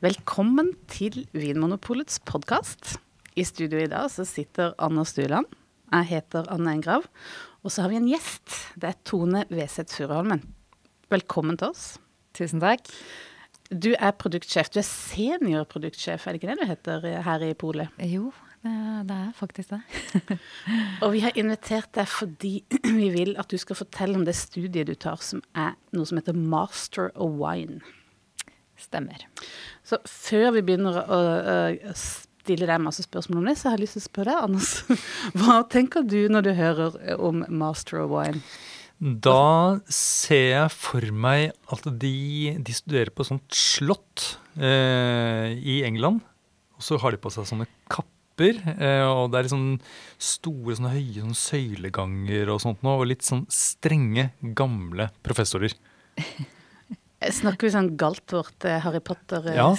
Velkommen til Vinmonopolets podkast. I studio i dag så sitter Anna Stuland. Jeg heter Anne Engrav. Og så har vi en gjest. Det er Tone Weseth Furuholmen. Velkommen til oss. Tusen takk. Du er produktsjef. Du er seniorproduktsjef, er det ikke det du heter her i Polet? Jo, det, det er faktisk det. og vi har invitert deg fordi vi vil at du skal fortelle om det studiet du tar, som er noe som heter Master of Wine. Stemmer. Så før vi begynner å, stille deg masse spørsmål om det, så har jeg lyst til å spørre deg, Anders. Hva tenker du når du hører om Master of Wine? Da ser jeg for meg at de, de studerer på et sånt slott eh, i England. Og så har de på seg sånne kapper. Eh, og det er sånn store, sånne høye sånne søyleganger og sånt noe. Og litt sånn strenge, gamle professorer. Snakker vi sånn galt vårt Harry Potter-stil? Ja,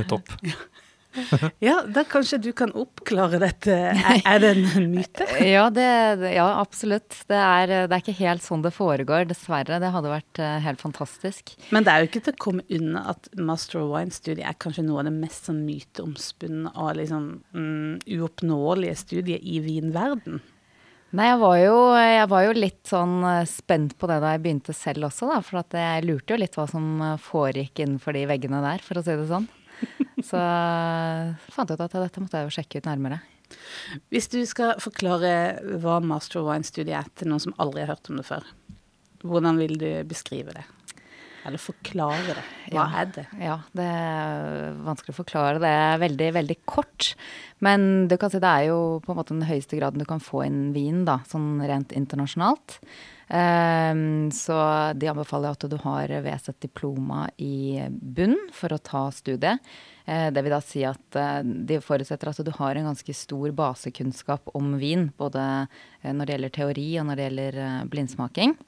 nettopp. ja, da kanskje du kan oppklare dette. Er, er det en myte? ja, det, ja, absolutt. Det er, det er, ikke helt sånn det foregår, dessverre. Det hadde vært helt fantastisk. Men det er jo ikke til å komme unna at Master of Wine-studiet er kanskje noe av det mest sånn myteomspunne og liksom mm, uoppnåelige studiet i vinverden. Nei, jeg var, jo, jeg var, jo, litt sånn eh, spent på det da jeg begynte selv også, da. For jeg lurte jo litt hva som eh, foregikk innenfor de veggene der, for å si det sånn. Så fant jeg ut at dette måtte jeg jo sjekke ut nærmere. Hvis du skal forklare hva Master of Wine-studiet er til noen som aldri har hørt om det før, hvordan vil du beskrive det? Eller forklare det. Hva ja, er det? Ja, det er vanskelig å forklare. Det er veldig, veldig kort. Men du kan si det er jo på en måte den høyeste graden du kan få inn vin, da, sånn rent internasjonalt. Um, så de anbefaler at du har VZ diploma i bunn for å ta studiet. Uh, det vil da si at uh, de forutsetter at du har en ganske stor basekunnskap om vin. Både uh, når det gjelder teori og når det gjelder blindsmaking.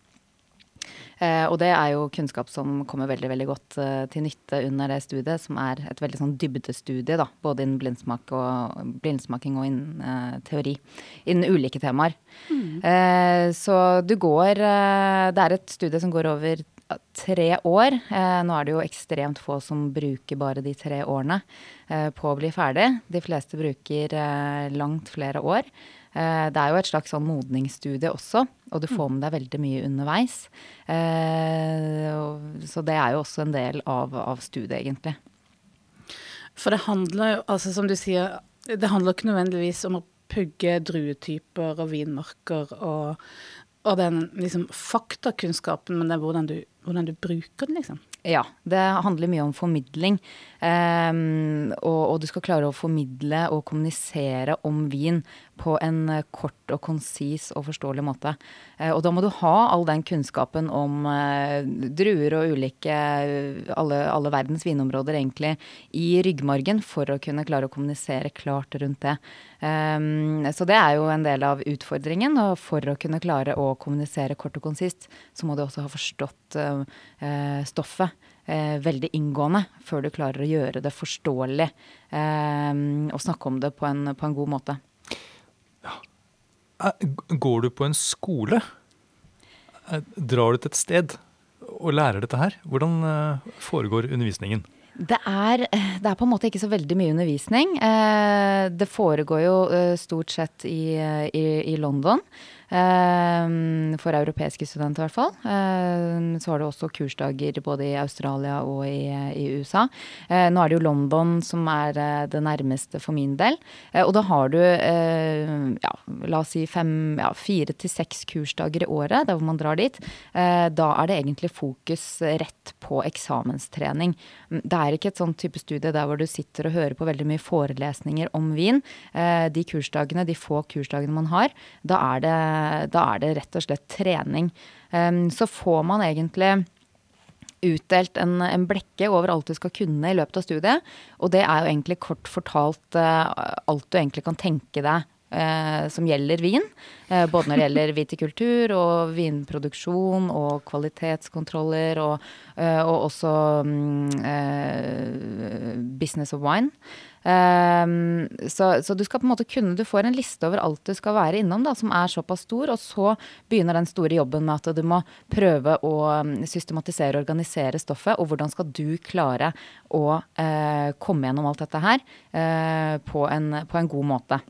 Eh, og det er jo kunnskap som kommer veldig veldig godt eh, til nytte under det studiet, som er et veldig sånn dybdestudie, da, både innen blindsmak og, blindsmaking og innen uh, teori. Innen ulike temaer. Mm. Uh, så du går uh, Det er et studie som går over tre år. Nå er det jo ekstremt få som bruker bare de tre årene på å bli ferdig. De fleste bruker langt flere år. Eh, det er jo et slags sånn modningsstudie også, og du får med deg veldig mye underveis. Eh, så det er jo også en del av, av studiet, egentlig. For det handler jo, altså som du sier, det handler ikke nødvendigvis om å pugge druetyper og vinmarker og, og den liksom faktakunnskapen, men det er hvordan du, hvordan du bruker den, liksom. Ja, det handler mye om formidling. Um, og, og, du skal klare å formidle og kommunisere om vin på en kort og konsis og forståelig måte. Uh, og da må du ha all den kunnskapen om uh, druer og ulike alle, alle, verdens vinområder egentlig i ryggmargen for å kunne klare å kommunisere klart rundt det. Um, så det er jo en del av utfordringen. Og for å kunne klare å kommunisere kort og konsist, så må du også ha forstått uh, stoffet eh, veldig inngående før du klarer å gjøre det forståelig eh, og snakke om det på en, på en god måte. Ja. Går du på en skole? Drar du til et sted og lærer dette her? Hvordan foregår undervisningen? Det er, det er, på en måte ikke så veldig mye undervisning. Det foregår jo stort sett i, i, i London. Ehm, for europeiske studenter, i hvert fall. Ehm, så har du også kursdager både i Australia og i, i USA. Eh, nå er det jo London som er eh, det nærmeste for min del. Eh, og da har du, ja, la oss si fem, ja, fire til seks kursdager i året, der hvor man drar dit. Da er det egentlig fokus rett på eksamenstrening. Mm, det er ikke et sånn type studie der hvor du sitter og hører på veldig mye forelesninger om vin. De kursdagene, de få kursdagene man har, da er det da er det rett og slett trening. Så får man egentlig utdelt en, en, blekke over alt du skal kunne i løpet av studiet. Og det er jo egentlig kort fortalt uh, alt du egentlig kan tenke deg uh, som gjelder vin. Eh, både når det gjelder vitikultur og vinproduksjon og kvalitetskontroller og, og også um, Business of Wine. Um, så, så, du skal på en måte kunne Du får en liste over alt du skal være innom, da, som er såpass stor. Og så begynner den store jobben med at du må prøve å um, systematisere og organisere stoffet. Og hvordan skal du klare å uh, komme gjennom alt dette her uh, på, en, på en god måte.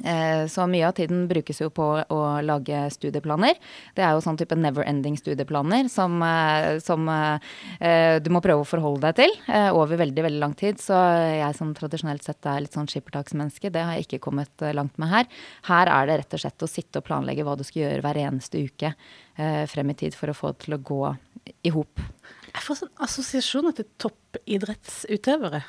Eh, så mye av tiden brukes jo på å lage studieplaner. Det er jo sånn type never ending studieplaner som, eh, som eh, du må prøve å forholde deg til over veldig, veldig lang tid. Så jeg som tradisjonelt sett er litt sånn skippertaksmenneske, det har jeg ikke kommet langt med her. Her er det rett og slett å sitte og planlegge hva du skal gjøre hver eneste uke frem i tid for å få det til å gå i hop. Jeg får sånn assosiasjoner til toppidrettsutøvere.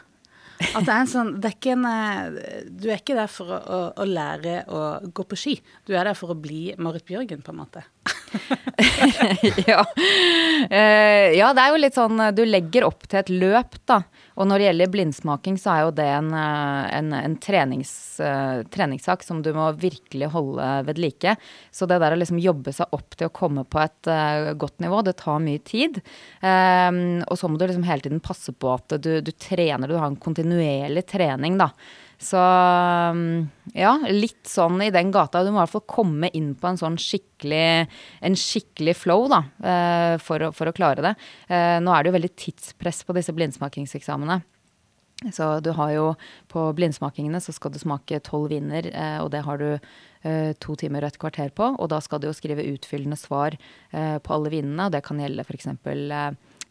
At det er en sånn det er ikke en, eh, Du er ikke der for å, å, å, lære å gå på ski. Du er der for å bli Marit Bjørgen, på en måte. ja. Uh, ja, det er jo litt sånn Du legger opp til et løp, da. Og når det gjelder blindsmaking, så er jo det en, eh, en, en trenings, uh, treningssak som du må virkelig holde ved like. Så det der å liksom jobbe seg opp til å komme på et uh, godt nivå, det tar mye tid. Um, og så må du liksom hele tiden passe på at du, du trener, du har en kontinuerlig trening, da. Så mm, ja, litt sånn i den gata. Du må i hvert fall komme inn på en sånn skikkelig, en skikkelig flow, da, eh, for å, for å klare det. Eh, nå er det jo veldig tidspress på disse blindsmakingseksamene. Så du har jo på blindsmakingene så skal du smake tolv viner, eh, og det har du to timer og et kvarter på. Og da skal du jo skrive utfyllende svar på alle vinene, og det kan gjelde f.eks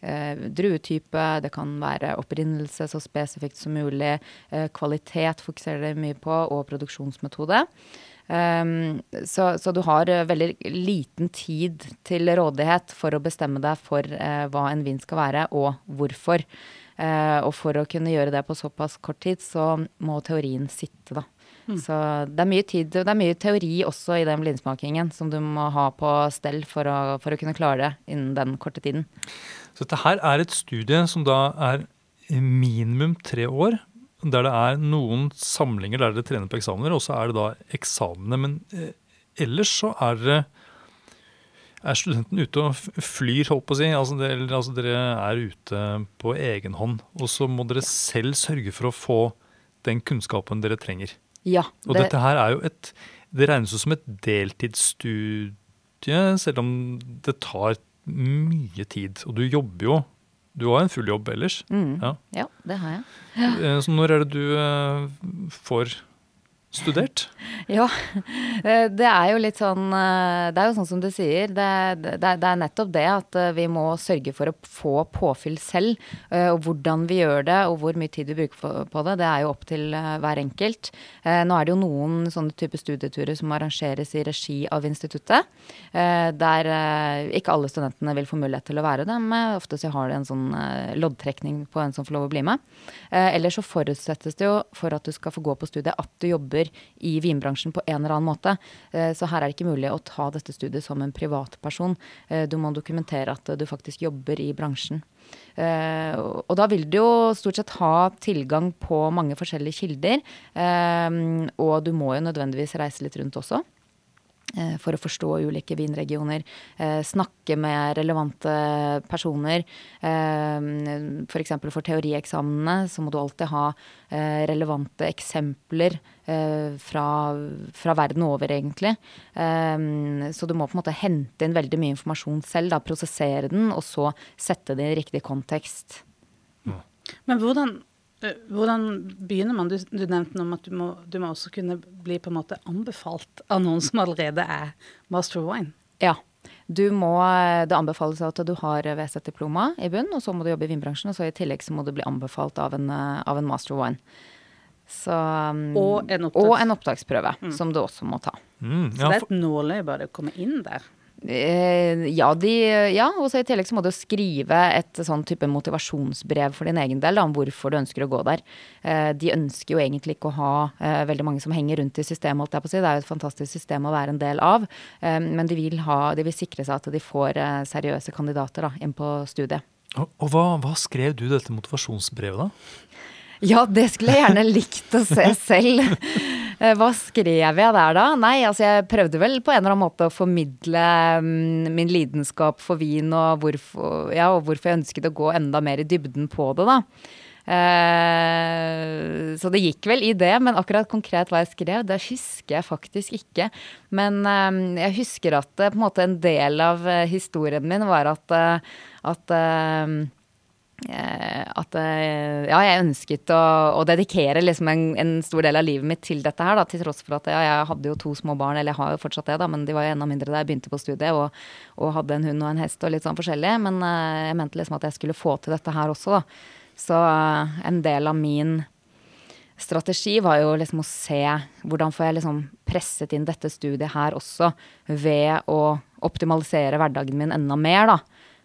eh, druetype, det kan være opprinnelse så spesifikt som mulig. Eh, kvalitet fokuserer det mye på, og produksjonsmetode. Um, så, så, du har uh, veldig liten tid til rådighet for å bestemme deg for uh, hva en vin skal være, og hvorfor. Uh, og for å kunne gjøre det på såpass kort tid, så må teorien sitte, da. Mm. Så det er mye tid, det er mye teori også i den blindsmakingen som du må ha på stell for å, for å kunne klare det innen den korte tiden. Så dette her er et studie som da er minimum tre år. Der det er noen samlinger der dere trener på eksamener, og så er det da eksamene. Men eh, ellers så er dere er studenten ute og flyr, holdt på å si. Altså, det, altså dere er ute på egen hånd. Og så må dere selv sørge for å få den kunnskapen dere trenger. Ja. Det... Og dette her er jo et Det regnes jo som et deltidsstudie, selv om det tar mye tid. Og du jobber jo. Du har en full jobb ellers. Mm. Ja. ja. det har jeg. Ja. Eh, så når er det du uh, får studert? Ja, eh, det er jo litt sånn eh, Det er jo sånn som du sier. Det, det, det, er nettopp det at eh, vi må sørge for å få påfyll selv. Og hvordan vi gjør det og hvor mye tid vi bruker på det, det er jo opp til hver enkelt. Nå er det jo noen sånne type studieturer som arrangeres i regi av instituttet. Der ikke alle studentene vil få mulighet til å være det, men ofte så har de en sånn loddtrekning på en som får lov å bli med. Ellers så forutsettes det jo for at du skal få gå på studiet at du jobber jobber i vinbransjen på en eller annen måte. Eh, så her er det ikke mulig å ta dette studiet som en privatperson. Eh, du må dokumentere at du faktisk jobber i bransjen. Uh, og da vil du jo stort sett ha tilgang på mange forskjellige kilder. Uh, og du må jo nødvendigvis reise litt rundt også. Uh, for å forstå ulike vinregioner. Eh, snakke med relevante personer. Eh, F.eks. for, for teorieksamene så må du alltid ha relevante eksempler fra, fra, verden over, egentlig. Så du må på en måte hente inn veldig mye informasjon selv, da, prosessere den, og så sette det i riktig kontekst. Men hvordan Eh, hvordan begynner man? Du, du nevnte noe om at du må, du må, også kunne bli på en måte anbefalt av noen som allerede er master of wine. Ja. Du må, det anbefales at du har VZ-diploma i bunn, og så må du jobbe i vinbransjen. Og så i tillegg så må du bli anbefalt av en, av en master of wine. Så, mm, og, en og, en opptaksprøve, mm. som du også må ta. Mm, ja, så det er et nåløye bare å komme inn der? Eh, ja, de, ja, og så i tillegg så må du skrive et sånn type motivasjonsbrev for din egen del da, om hvorfor du ønsker å gå der. Eh, de ønsker jo egentlig ikke å ha eh, veldig mange som henger rundt i systemet, holdt jeg på å si. Det er jo et fantastisk system å være en del av. Men de vil, ha, de vil sikre seg at de får seriøse kandidater da, inn på studiet. Og, og hva, hva skrev du dette motivasjonsbrevet, da? Ja, det skulle jeg gjerne likt å se selv. Eh, hva skrev jeg der da? Nei, altså jeg prøvde vel på en eller annen måte å formidle mm, min lidenskap for vin og hvorfor, ja, og hvorfor jeg ønsket å gå enda mer i dybden på det, da. Eh, så det gikk vel i det, men akkurat konkret hva jeg skrev, det husker jeg faktisk ikke. Men eh, jeg husker at en måte en del av historien min var at, at at eh, ja, jeg ønsket å, å dedikere liksom en, en stor del av livet mitt til dette her, da, til tross for at ja, jeg hadde jo to små barn, eller jeg har jo fortsatt det, da, men de var jo enda mindre da jeg begynte på studiet, og, og hadde en hund og en hest og litt sånn forskjellig. Men eh, jeg mente liksom at jeg skulle få til dette her også, da. Så eh, en del av min strategi var jo liksom å se hvordan får jeg liksom presset inn dette studiet her også, ved å optimalisere hverdagen min enda mer, da.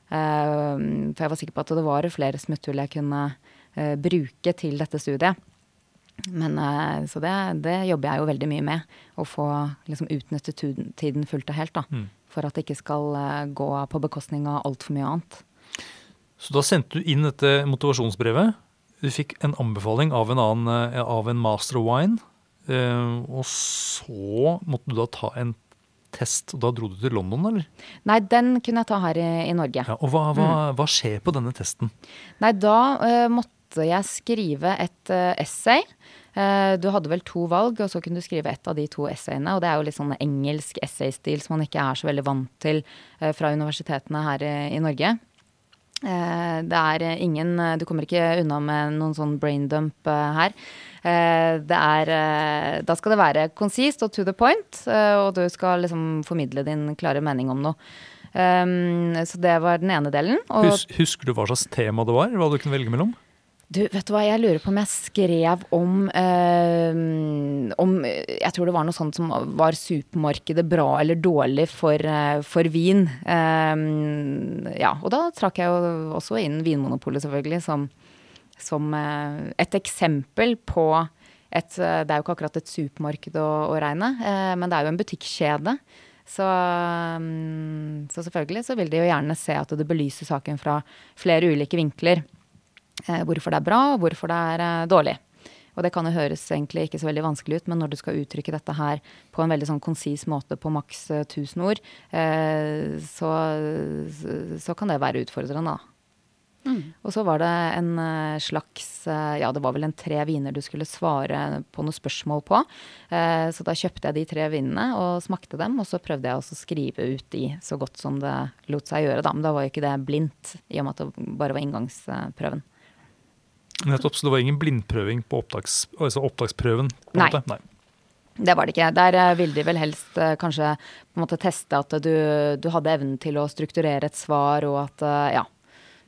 Eh, for jeg var sikker på at det var flere smutthull jeg kunne eh, bruke til dette studiet. Men eh, Så det, det jobber jeg jo veldig mye med. Å få liksom utnyttet tiden fullt og helt, da. Mm. For at det ikke skal eh, gå på bekostning av altfor mye annet. Så da sendte du inn dette motivasjonsbrevet. Du fikk en anbefaling av en, annen, av en master of wine. eh, Og så måtte du da ta en test. og Da dro du til London, eller? Nei, den kunne jeg ta her i, i Norge. Ja, og hva, hva, hva skjer på denne testen? Nei, da uh, måtte jeg skrive et uh, essay. Eh, du hadde vel to valg, og så kunne du skrive et av de to essayene. Og det er jo litt sånn engelsk essaystil som man ikke er så veldig vant til fra universitetene her i, i Norge. Eh, det er eh, ingen eh, Du kommer ikke unna med noen sånn braindump dump her. Er Da skal det være konsist og to the point, og du skal liksom formidle din klare mening om noe. Um, så det var den ene delen. Husker du hva slags tema det var? Hva du kunne velge mellom? Du, vet du hva, jeg lurer på om jeg skrev om eh, Om Jeg tror det var noe sånt som var supermarkedet bra eller dårlig for, eh, for vin. Eh, ja, og da trakk jeg jo også inn Vinmonopolet, selvfølgelig, som, som eh, et eksempel på et eh, Det er jo ikke akkurat et supermarked å, å regne, eh, men det er jo en butikkjede. Så, mm, så selvfølgelig så vil de jo gjerne se at det belyser saken fra flere ulike vinkler hvorfor det er bra, og hvorfor det er eh, dårlig. Og det kan jo høres egentlig ikke så veldig vanskelig ut, men når du skal uttrykke dette her på en veldig sånn konsis måte på maks eh, 1000 ord, eh, så, så kan det være utfordrende, da. Og så var det en eh, slags eh, Ja, det var vel en tre viner du skulle svare på noen spørsmål på. Eh, Så da kjøpte jeg de tre vinene og smakte dem, og så prøvde jeg også å skrive ut de så godt som det lot seg gjøre, da. Men da var jo ikke det blindt, i og med at det bare var inngangsprøven. Nettopp, Så det var ingen blindprøving på opptaks, altså opptaksprøven? på Nei. måte? Nei. Det var det ikke. Der eh, ville de vel helst eh, kanskje på en måte teste at du, du hadde evnen til å strukturere et svar, og at eh, ja.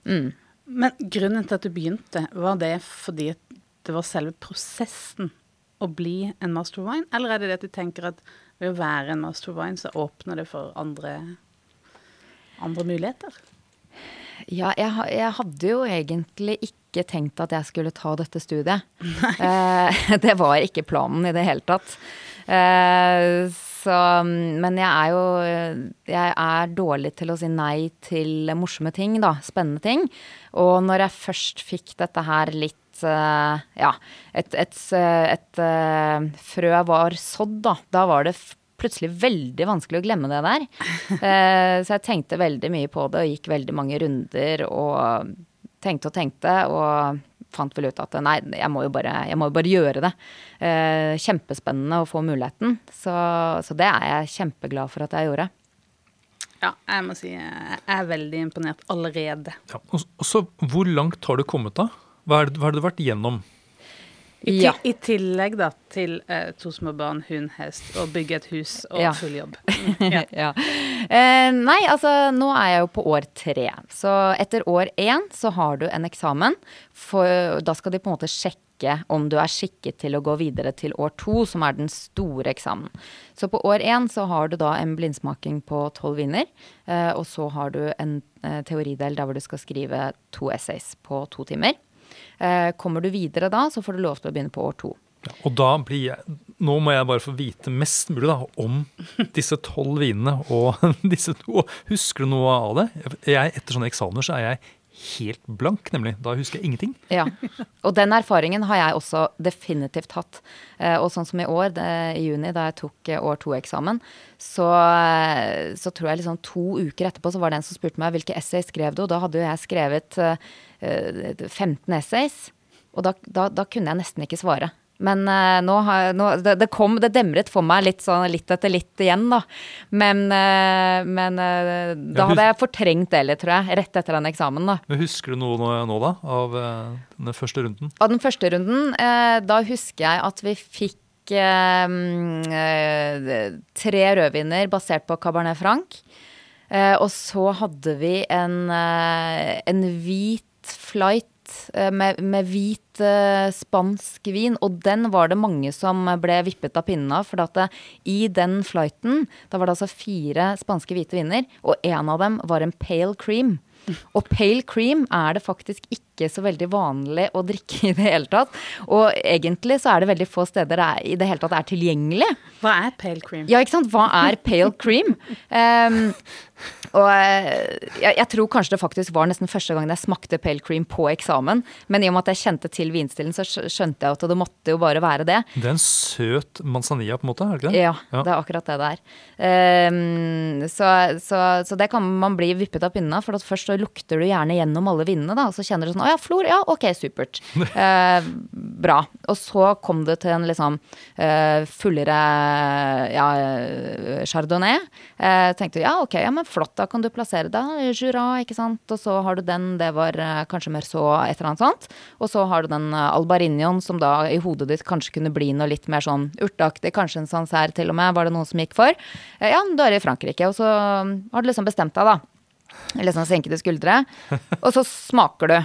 Mm. Men grunnen til at du begynte, var det fordi det var selve prosessen å bli en master of wine, eller er det det at du tenker at ved å være en master of wine, så åpner det for andre, andre muligheter? Ja, jeg, jeg hadde jo egentlig ikke tenkt at jeg skulle ta dette studiet. Eh, det var ikke planen i det hele tatt. Eh, så, men jeg er jo Jeg er dårlig til å si nei til morsomme ting, da. Spennende ting. Og når jeg først fikk dette her litt eh, Ja, et, et, et, eh, frø var sådd, da. Da var det plutselig veldig vanskelig å glemme det der. Eh, så jeg tenkte veldig mye på det og gikk veldig mange runder og tenkte og tenkte og fant vel ut at nei, jeg må jo bare, jeg må jo bare gjøre det. Eh, kjempespennende å få muligheten. Så, så det er jeg kjempeglad for at jeg gjorde. Ja, jeg må si jeg er veldig imponert allerede. Ja. Og, så, Hvor langt har du kommet da? Hva har du vært igjennom? I, Ja. I tillegg da til eh, to små barn, hund, hest og bygge et hus og Ja. full jobb. Mm, ja. ja. Eh, nei, altså nå er jeg jo på år tre. Så etter år én så har du en eksamen. For da skal de på en måte sjekke om du er skikket til å gå videre til år to, som er den store eksamen. Så på år én så har du da en blindsmaking på tolv viner. Eh, og så har du en eh, teoridel der hvor du skal skrive to essays på to timer. Eh, kommer du videre da, så får du lov til å begynne på år to. Ja, og da blir jeg Nå må jeg bare få vite mest mulig da, om disse tolv vinene og disse to. Husker du noe av det? Jeg, etter sånne eksamener så er jeg helt blank, nemlig. Da husker jeg ingenting. Ja, og den erfaringen har jeg også definitivt hatt. Eh, Og sånn som i år, i juni, da jeg tok eh, år to-eksamen, så, eh, så tror jeg liksom to uker etterpå så var det en som spurte meg hvilke essays skrev du, og da hadde jo jeg skrevet eh, eh, 15 essays. Og da, da, da kunne jeg nesten ikke svare. Men uh, nå har nå, det, det, kom, det demret for meg litt, sånn, litt etter litt igjen, da. Men, uh, men uh, da hadde jeg fortrengt det litt, tror jeg. Rett etter den eksamen, da. Men Husker du noe nå, nå da, av den første runden? Av den første runden, da husker jeg at vi fikk tre rødviner basert på Cabernet Franc. og så hadde vi en, en hvit flight med, med hvit uh, spansk vin, og den var det mange som ble vippet av pinnen av. For at det, eh, i den flighten, da var det altså fire spanske hvite viner, og en av dem var en pale cream. Og pale cream er det faktisk ikke så veldig vanlig å drikke i det hele tatt. Og egentlig så er det veldig få steder det er, i det hele tatt er tilgjengelig. Hva er pale cream? Ja, ikke sant. Hva er pale cream? Um, og eh, jeg, jeg, tror kanskje det faktisk var nesten første gang jeg smakte pale cream på eksamen. Men i og med at jeg kjente til vinstilen, så skjønte jeg at det måtte jo bare være det. Det er en søt manzanilla, på en måte? er det ikke det? Ja, ja. det er akkurat det det er. Um, så, så, så, det kan man bli vippet av pinnen av. For først så lukter du gjerne gjennom alle vindene, da. Og så kjenner du sånn Å ja, flor. Ja, ok, supert. Uh, bra. Og så kom det til en liksom uh, fullere ja, chardonnay. Uh, tenkte ja, ok, ja, men flott da kan du plassere deg. Jura, ikke sant. Og så har du den, det var uh, kanskje mer så et eller annet sånt. Og så har du den uh, albarinion som da i hodet ditt kanskje kunne bli noe litt mer sånn urteaktig. Kanskje en sancerre til og med, var det noen som gikk for. Uh, ja, du er i Frankrike. Og så har du liksom bestemt deg, da. Liksom senkede skuldre. Og så smaker du.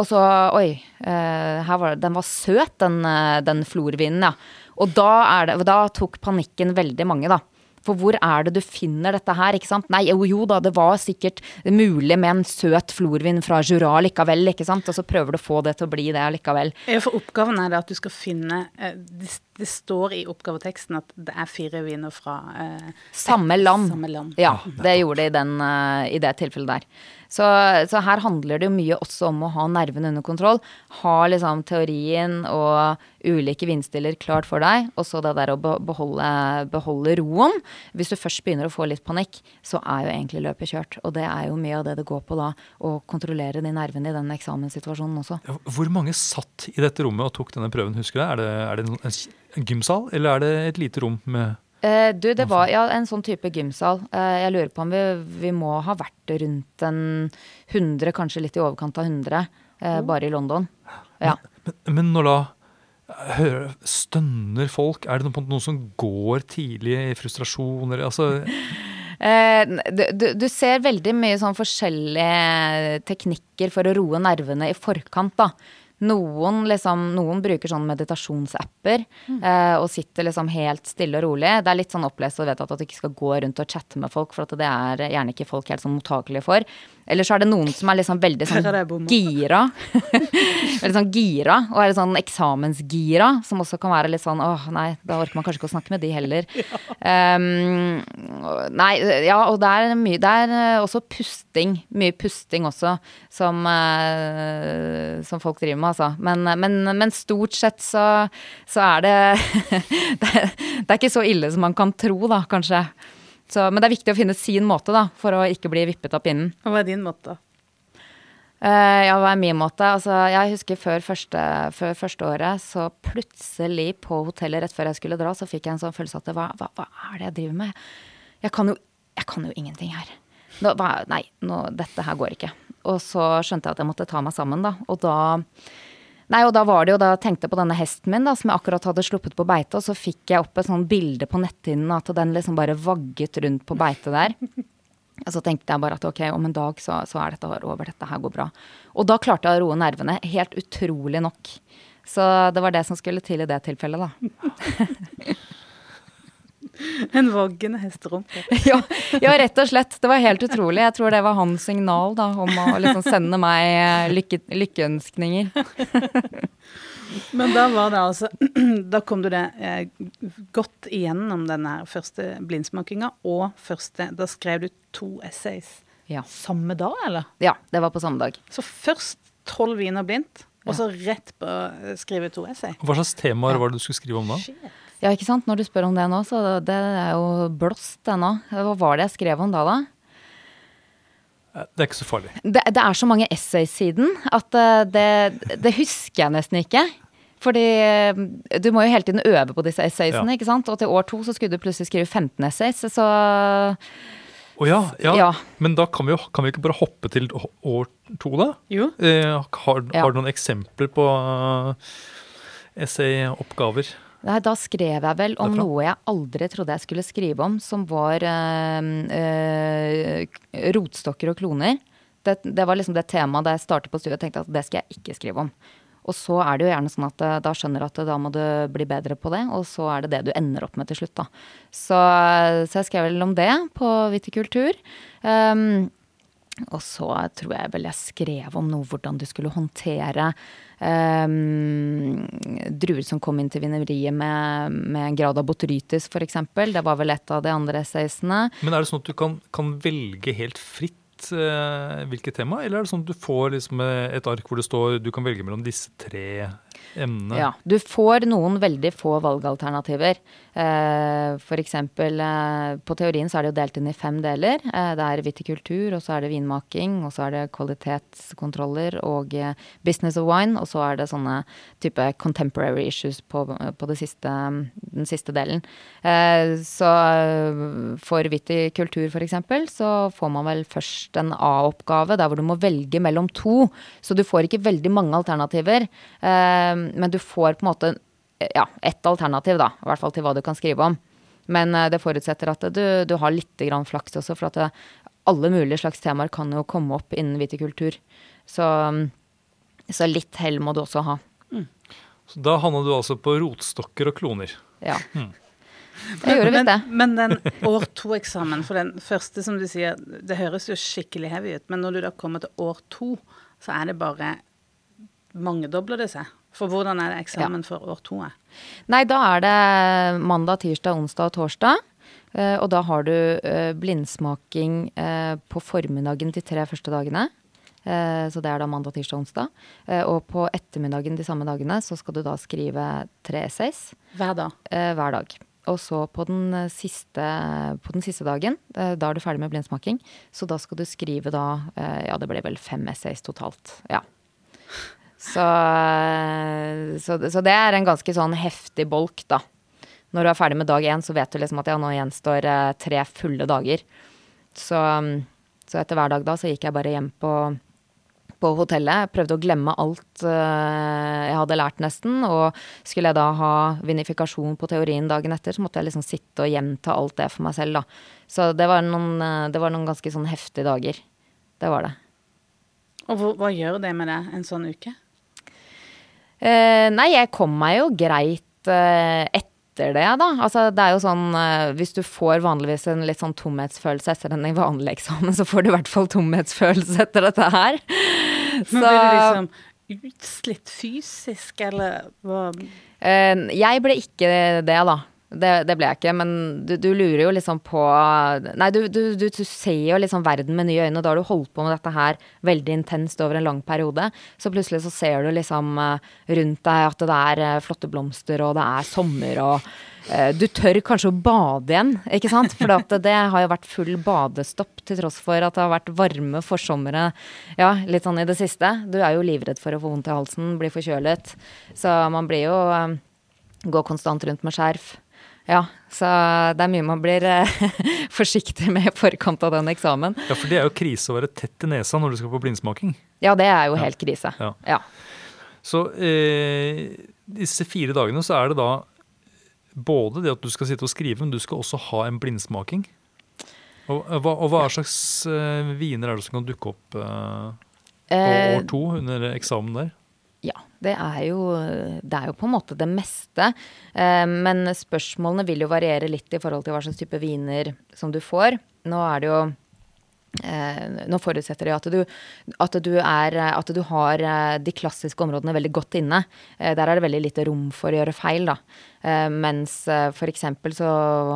Og så Oi, var, den var søt, den, den florvinen, ja. Og da, det, da tok panikken veldig mange, da. For hvor er det du finner dette her, ikke sant? Nei, jo, jo da, det var sikkert mulig med en søt florvin fra Jura likevel, ikke sant? Og så prøver du å få det til å bli det likevel. Ja, for oppgaven er det at du skal finne eh, det, det står i oppgaveteksten at det er fire viner fra eh, samme, land. samme land. Ja, det gjorde det i, den, uh, i det tilfellet der. Så, så, her handler det jo mye også om å ha nervene under kontroll. Ha liksom teorien og ulike vindstiller klart for deg, og så det der å beholde, beholde, roen. Hvis du først begynner å få litt panikk, så er jo egentlig løpet kjørt. Og det er jo mye av det det går på da, å kontrollere de nervene i den eksamenssituasjonen også. Hvor mange satt i dette rommet og tok denne prøven, husker du? Det, er det en gymsal, eller er det et lite rom med Eh, du, det var ja, en sånn type gymsal. Eh, jeg lurer på om vi, vi, må ha vært rundt en 100, kanskje litt i overkant av 100, eh, bare i London. Ja. Men, men, når da hører, stønner folk, er det noen, noen som går tidlig i frustrasjon? Altså eh, du, du, ser veldig mye sånn forskjellige teknikker for å roe nervene i forkant, da. Noen, liksom, noen bruker sånn meditasjonsapper mm. eh, og sitter liksom helt stille og rolig. Det er litt sånn opplest og vedtatt at du ikke skal gå rundt og chatte med folk, for at det er gjerne ikke folk helt sånn mottakelige for. Eller så er det noen som er liksom veldig sånn gira. veldig sånn gira, og er litt sånn eksamensgira, som også kan være litt sånn åh, nei, da orker man kanskje ikke å snakke med de heller. Ja. Um, nei, ja, og det er mye Det er eh, også pusting. Mye pusting også, som, uh, som folk driver med, altså. Men, men, men stort sett så, så er det, det Det er ikke så ille som man kan tro, da, kanskje. Så, men det er viktig å finne sin måte da, for å ikke bli vippet av pinnen. Hva er din måte? Uh, ja, hva er min måte? Altså, jeg husker før første, før første, året, så plutselig på hotellet rett før jeg skulle dra, så fikk jeg en sånn følelse at hva, hva, hva er det jeg driver med? Jeg kan jo, jeg kan jo ingenting her. Nå, hva, nei, nå, dette her går ikke. Og så skjønte jeg at jeg måtte ta meg sammen, da. Og da Nei, og da var det jo da jeg tenkte på denne hesten min da, som jeg akkurat hadde sluppet på beite, og så fikk jeg opp et sånt bilde på netthinnen at den liksom bare vagget rundt på beite der. Og så tenkte jeg bare at ok, om en dag så, så er dette over, dette her går bra. Og da klarte jeg å roe nervene, helt utrolig nok. Så det var det som skulle til i det tilfellet, da. En voggende hesterumpe. ja, ja, rett og slett. Det var helt utrolig. Jeg tror det var hans signal da, om å liksom sende meg eh, lykke, lykkeønskninger. Men da var det altså Da kom du det eh, godt igjennom denne første blindsmakinga, og første Da skrev du to essays ja. samme dag, eller? Ja, det var på samme dag. Så først tolv viner blindt, og så rett på å skrive to essay. Hva slags temaer var det du skulle skrive om da? Shit. Ja, ikke sant. Når du spør om det nå, så det, er jo blåst, det nå. Hva var det jeg skrev om da, da? Det er ikke så farlig. Det, det er så mange essays siden at eh, det, det husker jeg nesten ikke. Fordi eh, du må jo hele tiden øve på disse essaysene, Ja. ikke sant. Og til år to så skulle du plutselig skrive 15 essays, så Å ja, ja. Ja. Men da kan vi jo kan vi ikke bare hoppe til år to, da? Jo. Eh, har, Ja. har du noen eksempler på essayoppgaver? Nei, da skrev jeg vel om noe jeg aldri trodde jeg skulle skrive om, som var øh, øh, rotstokker og kloner. Det, det var liksom det temaet da jeg startet på studiet. Jeg tenkte at det skal jeg ikke skrive om. Og så er det jo gjerne sånn at eh, da skjønner du at da må du bli bedre på det, og så er det det du ender opp med til slutt, da. Så, så jeg skrev vel om det på Vitikultur. Um, og så tror jeg vel jeg skrev om noe hvordan du skulle håndtere um, druer som kom inn til vineriet med, med en grad av botrytis, f.eks. Det var vel et av de andre essaysene. Men er det sånn at du kan, kan velge helt fritt eh, hvilket tema, eller er det sånn at du får liksom eh, et ark hvor det står du kan velge mellom disse tre emnene? Ja, du får noen veldig få valgalternativer. Eh, eksempel eh, på teorien så er det jo delt inn i fem deler. Eh, det er vitikultur, og så er det vinmaking, og så er det kvalitetskontroller og eh, business of wine, og så er det sånne type contemporary issues på, på siste, den siste delen. Eh, så eh, for vitikultur eksempel, så får man vel først en A-oppgave der hvor du må velge mellom to. Så du får ikke veldig mange alternativer. Eh, men du får på en måte ja, ett alternativ, da. I hvert fall til hva du kan skrive om. Men eh, det forutsetter at du, du har litt grann flaks også, for at det, alle mulige slags temaer kan jo komme opp innen vitikultur. Så, så litt hell må du også ha. Så da havna du altså på rotstokker og kloner. Ja. Jeg gjorde visst det. Men, men den år to-eksamen, for den første som du sier, det høres jo skikkelig heavy ut, men når du da kommer til år to, så er det bare mangedobler det seg. For hvordan er det eksamen for år to? Nei, da er det mandag, tirsdag, onsdag og torsdag. Eh, Og da har du eh, blindsmaking eh, på formiddagen de tre første dagene. Så det er da mandag, tirsdag, onsdag. Og på ettermiddagen de samme dagene så skal du da skrive tre essays Hver dag. hver dag. Og så på den siste, på den siste dagen, da er du ferdig med blindsmaking, så da skal du skrive da Ja, det ble vel fem essays totalt. Ja. Så, så, så det er en ganske sånn heftig bolk, da. Når du er ferdig med dag én, så vet du liksom at ja, nå gjenstår eh, tre fulle dager. Så, så etter hver dag da, så gikk jeg bare hjem på, på hotellet. Prøvde å glemme alt eh, jeg hadde lært, nesten. Og skulle jeg da ha vinifikasjon på teorien dagen etter, så måtte jeg liksom sitte og gjenta alt det for meg selv, da. Så det var noen, eh, det var noen ganske sånn heftige dager. Det var det. Og hva, hva gjør det med deg en sånn uke? Eh, nei, jeg kom meg jo greit eh, etter det, da. Altså, det er jo sånn eh, Hvis du får vanligvis en litt sånn tomhetsfølelse etter en vanlig eksamen, så får du i hvert fall tomhetsfølelse etter dette her. Men blir du liksom utslitt fysisk, eller hva? Jeg ble ikke det, da. Det, det ble jeg ikke, men du, du lurer jo liksom på Nei, du, du, du, ser jo liksom verden med nye øyne, og da har du holdt på med dette her veldig intenst over en lang periode. Så plutselig så ser du liksom eh, rundt deg at det er eh, flotte blomster, og det er sommer, og eh, du tør kanskje å bade igjen, ikke sant? For det har jo vært full badestopp til tross for at det har vært varme forsomre ja, litt sånn i det siste. Du er jo livredd for å få vondt i halsen, bli forkjølet. Så man blir jo eh, Går konstant rundt med skjerf. Ja, så det er mye man blir eh, forsiktig med i forkant av den eksamen. Ja, for det er jo krise å være tett i nesa når du skal på blindsmaking. Ja, det er jo helt krise. Ja. Ja. Så eh, disse fire dagene så er det da både det at du skal sitte og skrive, men du skal også ha en blindsmaking. Og, og hva, og hva slags eh, viner er det som kan dukke opp eh, på Eh, år to under eksamen der? Det er, jo, det er jo på en måte det meste. Eh, men spørsmålene vil jo variere litt i forhold til hva slags type viner som du får. Nå er det jo eh, Nå forutsetter det at du, at, du er, at du har eh, de klassiske områdene veldig godt inne. Eh, der er det veldig lite rom for å gjøre feil, da. Eh, mens eh, eksempel så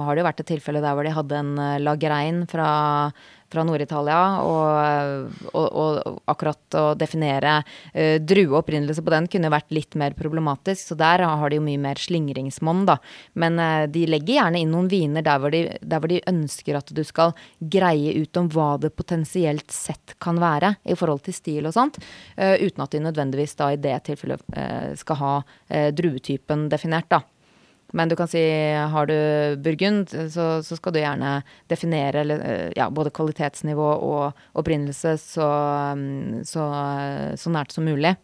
har det jo vært et tilfelle der hvor de hadde en lagerein lagrein fra, fra Nord-Italia. Og, og, og, akkurat å definere uh, drueopprinnelse på den kunne vært litt mer problematisk, så der har de jo mye mer slingringsmonn, da. Men uh, de legger gjerne inn noen viner der hvor, de, der hvor, de, ønsker at du skal greie ut om hva det potensielt sett kan være i forhold til stil og sånt, uh, uten at de nødvendigvis da i det tilfellet skal ha druetypen definert, da. Men du kan si har du burgund, så, så skal du gjerne definere ja, både kvalitetsnivå og opprinnelse så, så, så nært som mulig.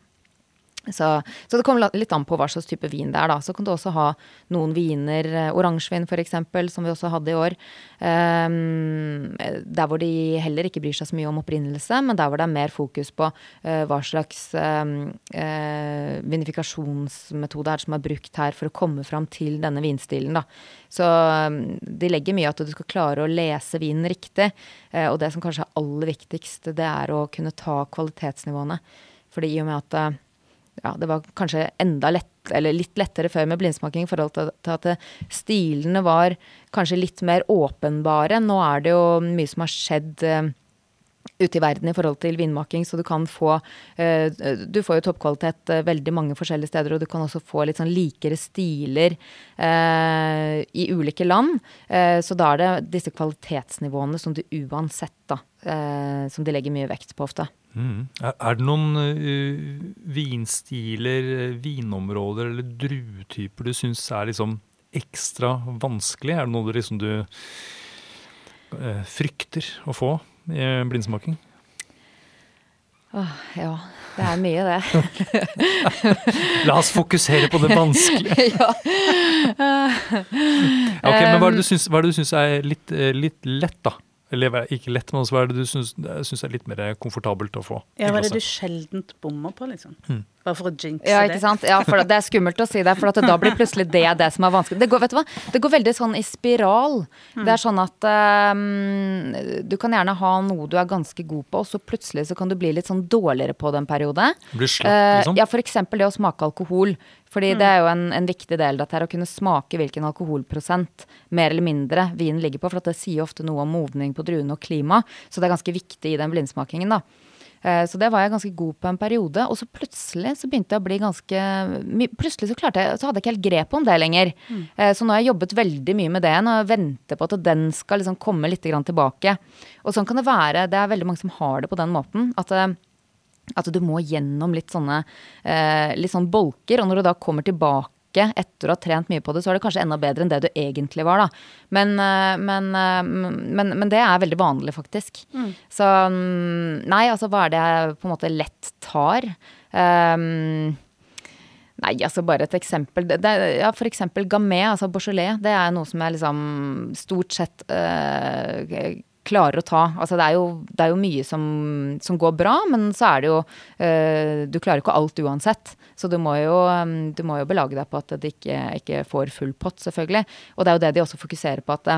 Så, så, det kommer litt an på hva slags type vin det er, da. Så kan du også ha noen viner, eh, oransjevin f.eks., som vi også hadde i år. Um, der hvor de heller ikke bryr seg så mye om opprinnelse, men der hvor det er mer fokus på uh, hva slags um, uh, vinifikasjonsmetode er det som er brukt her for å komme fram til denne vinstilen, da. Så um, de legger mye at du skal klare å lese vinen riktig. Uh, og det som kanskje er aller viktigst, det er å kunne ta kvalitetsnivåene. Fordi i og med at ja, det var kanskje enda lett, eller litt lettere før med blindsmaking i forhold til, at stilene var kanskje litt mer åpenbare. Nå er det jo mye som har skjedd uh, ute i verden i forhold til vinmaking, så du kan få uh, Du får jo toppkvalitet uh, veldig mange forskjellige steder, og du kan også få litt sånn likere stiler i ulike land. så da er det disse kvalitetsnivåene som du uansett, da, som de legger mye vekt på ofte. Mm. Er, det noen uh, vinstiler, eh, vinområder eller druetyper du syns er liksom ekstra vanskelig? Er det noe du liksom du uh, frykter å få i blindsmaking? Åh, ja. Det er mye, det. La oss fokusere på det vanskelige. ja. ok, Men hva er, det du syns er litt, litt lett, da? Eller ikke lett, men også hva er det du syns er litt mer komfortabelt å få? Ja, Hva er det du sjeldent bommer på, liksom? Hmm. Bare for å jinxe ja, ikke sant? Ja, for det er skummelt å si det, for da blir plutselig det det som er vanskelig. Det går, vet du hva? Det går veldig sånn i spiral. Hmm. Det er sånn at um, du kan gjerne ha noe du er ganske god på, og så plutselig så kan du bli litt sånn dårligere på det en periode. Blir slapp, eh, liksom? Uh, ja, for eksempel det å smake alkohol. Fordi mm. det er jo en, en, viktig del av dette her, å kunne smake hvilken alkoholprosent mer eller mindre vinen ligger på. For det sier ofte noe om modning på druene og klima. Så det er ganske viktig i den blindsmakingen, da. Eh, så det var jeg ganske god på en periode. Og så plutselig så begynte jeg å bli ganske Plutselig så klarte jeg, så hadde jeg ikke helt grep om det lenger. Mm. Eh, så nå har jeg jobbet veldig mye med det nå og venter på at den skal liksom komme litt tilbake. Og sånn kan det være. Det er veldig mange som har det på den måten. At eh, at du må gjennom litt sånne eh, litt sånn bolker. Og når du da kommer tilbake etter å ha trent mye på det, så er det kanskje enda bedre enn det du egentlig var, da. Men, eh, men, eh, men, men det er veldig vanlig, faktisk. Mm. Så mm, nei, altså hva er det jeg på en måte lett tar? Um, Nei, altså bare et eksempel. Det, det, ja, for eksempel gamé, altså Beaujolais. Det er noe som jeg liksom stort sett uh, klarer å ta. Altså det er jo, det er jo mye som, som, går bra, men så er det jo uh, Du klarer ikke alt uansett. Så du må jo, um, du må jo belage deg på at det ikke, ikke, får full pott, selvfølgelig. Og det er jo det de også fokuserer på, at,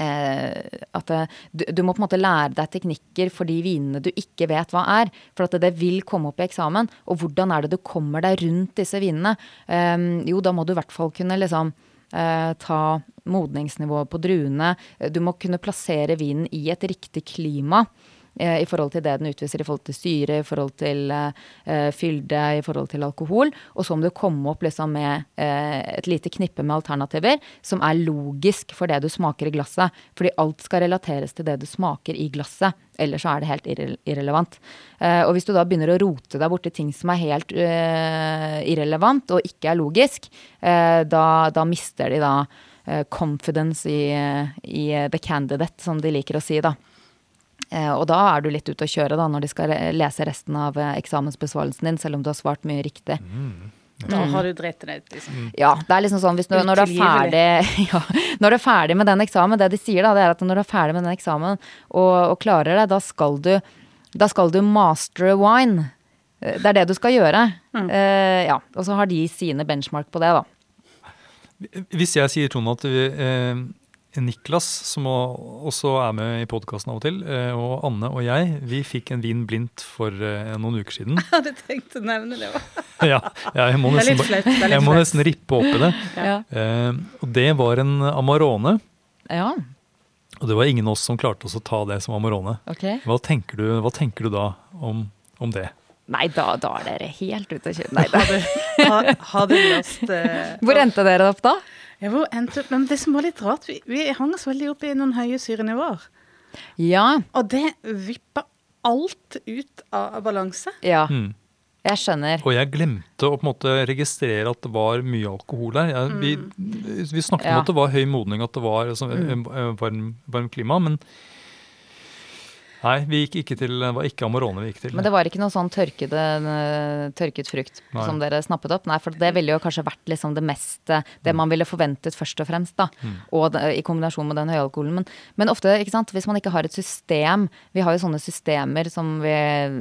uh, at du, du, må på en måte lære deg teknikker for de vinene du ikke vet hva er. For at det vil komme opp i eksamen. Og hvordan er det du kommer deg rundt disse vinene? Eh, jo, da må du i hvert fall kunne liksom ta modningsnivået på druene. Du må kunne plassere vinen i et riktig klima eh, i forhold til det den utviser i forhold til syre, i forhold til eh, fylde, i forhold til alkohol. Og så må du komme opp liksom med eh, et lite knippe med alternativer som er logisk for det du smaker i glasset. Fordi alt skal relateres til det du smaker i glasset. Ellers så er det helt irre irrelevant. Eh, og hvis du da begynner å rote deg borti ting som er helt irrelevant og ikke er logisk, da, da mister de da Eh, confidence i, i, the candidate, som de liker å si, da. Eh, og da er du litt ute å kjøre da, når de skal lese resten av eh, eksamensbesvarelsen din, selv om du har svart mye riktig. Mm. Da har du dreit deg ut, liksom. Mm. Ja, det er liksom sånn hvis du, når, du er ferdig, ja, når du er ferdig med den eksamen, det de sier da, det er at når du er ferdig med den eksamen og, og klarer det, da skal du da skal du master wine. Det er det du skal gjøre. Mm. Uh, ja, og så har de sine benchmark på det, da. Hvis jeg sier Trond at eh, Niklas, som også er med i podkasten av og til, eh, og Anne og jeg, vi fikk en vin blindt for eh, noen uker siden. Jeg hadde tenkt å nevne det òg. ja, jeg må nesten, jeg må nesten rippe opp i det. Ja. Eh, og det var en Amarone. Ja. Og det var ingen av oss som klarte oss å ta det som Amarone. Okay. Hva tenker du, hva tenker du da om, om det? Nei, da, da er dere helt ute å kjøre. Nei, da. Har har, har du lyst eh, Hvor endte dere opp da? Ja, hvor endte? Men det som var litt rart, vi, vi hang oss veldig opp i noen høye syrenivåer. Ja. Og det vippa alt ut av balanse. Ja. Mm. Jeg skjønner. Og jeg glemte å på en måte registrere at det var mye alkohol der. Jeg, vi, vi snakket Ja. om at det var høy modning, at det var altså, mm. varmt varm klima, men Nei, vi gikk ikke til, det var ikke Amorone vi gikk til. Men det var ikke noe sånn tørkede, tørket frukt Nei. som dere snappet opp? Nei, for det ville jo kanskje vært liksom det mest Det man ville forventet først og fremst, da. Og det, i kombinasjon med den høyalkoholen. Men, men ofte, ikke sant, hvis man ikke har et system Vi har jo sånne systemer som vi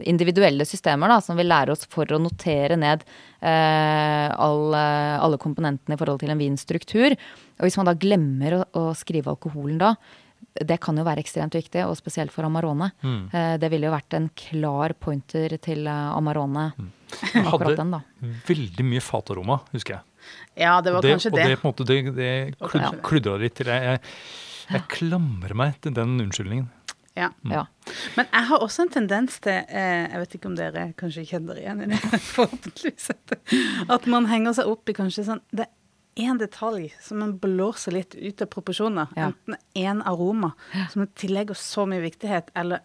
Individuelle systemer, da, som vi lærer oss for å notere ned eh, alle, alle komponentene i forhold til en vinstruktur. Og hvis man da glemmer å, å skrive alkoholen da, det kan jo være ekstremt viktig, og spesielt for Amarone. Eh, Det ville jo vært en klar pointer til eh, Amarone. Akkurat hadde den, da. veldig mye fataroma, husker jeg. Ja, det var det, kanskje og det. det, på en måte, det, det klud, det. kludra litt til. Jeg, jeg, jeg klamrer meg til den unnskyldningen. Ja. Ja. Men jeg har også en tendens til eh, Jeg vet ikke om dere kanskje kjenner igjen i det, forhåpentligvis. At, at man henger seg opp i kanskje sånn Det én detalj som man blåser litt ut av proporsjoner. Ja. Enten én aroma som man tillegger så mye viktighet, eller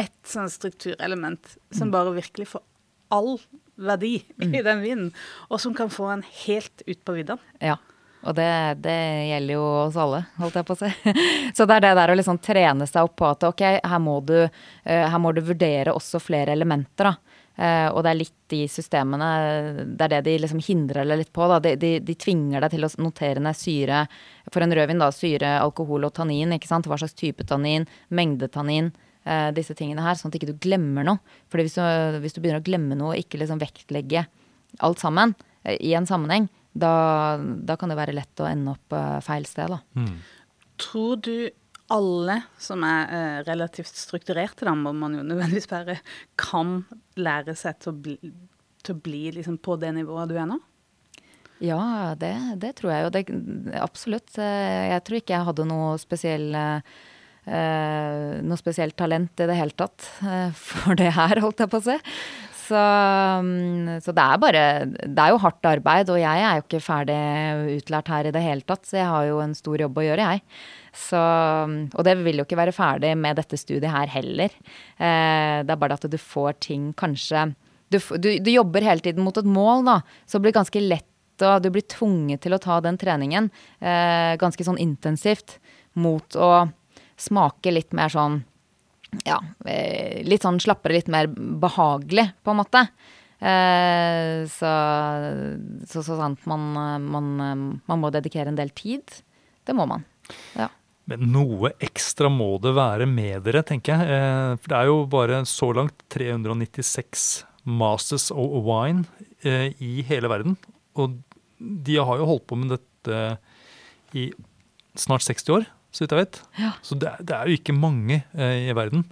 ett sånn strukturelement Mm. som bare virkelig får all verdi i den vinen, og som kan få en helt ut på viddene. ja. Og det, det gjelder jo oss alle, holdt jeg på å si. Så det er det der å liksom trene seg opp på at ok, her må du, eh, her må du vurdere også flere elementer, da. Eh, og det er litt de systemene Det er det de liksom hindrer deg litt på. Da. De, de, de tvinger deg til å notere ned syre for en rødvin. da, Syre, alkohol og tannin. ikke sant? Hva slags type tannin, mengde tannin. Eh, disse tingene her, Sånn at ikke du glemmer noe. Fordi hvis du, hvis du begynner å glemme noe og ikke liksom vektlegge alt sammen eh, i en sammenheng, da, da kan det være lett å ende opp eh, feil sted. da. Tror du alle som er eh, relativt strukturerte, da må man jo nødvendigvis være, kan lære seg til å bli, til å bli liksom på det nivået du er nå? Ja, det, det tror jeg jo. Det, absolutt. Eh, Jeg tror ikke jeg hadde noe spesiell eh, eh, noe spesielt talent i det hele tatt eh, for det her, holdt jeg på å si. Så, mm, så det er bare Det er jo hardt arbeid, og jeg er jo ikke ferdig utlært her i det hele tatt, så jeg har jo en stor jobb å gjøre, jeg. Så, mm, og det vil jo ikke være ferdig med dette studiet her heller. Eh, det er bare at du får ting kanskje du, du, du jobber hele tiden mot et mål, da, så det blir ganske lett og du blir tvunget til å ta den treningen eh, ganske sånn intensivt mot å smake litt mer sånn ja, eh, litt sånn slappere, litt mer behagelig, på en måte. Eh, så, så, så sant man, man, man må dedikere en del tid. Det må man. Ja. Men noe ekstra må det være med dere, tenker jeg. Eh, For det er jo bare så langt 396 Masters of Wine i hele verden. Og de har jo holdt på med dette i snart 60 år, så vidt jeg vet. Ja. Så det, det er jo ikke mange eh, i verden.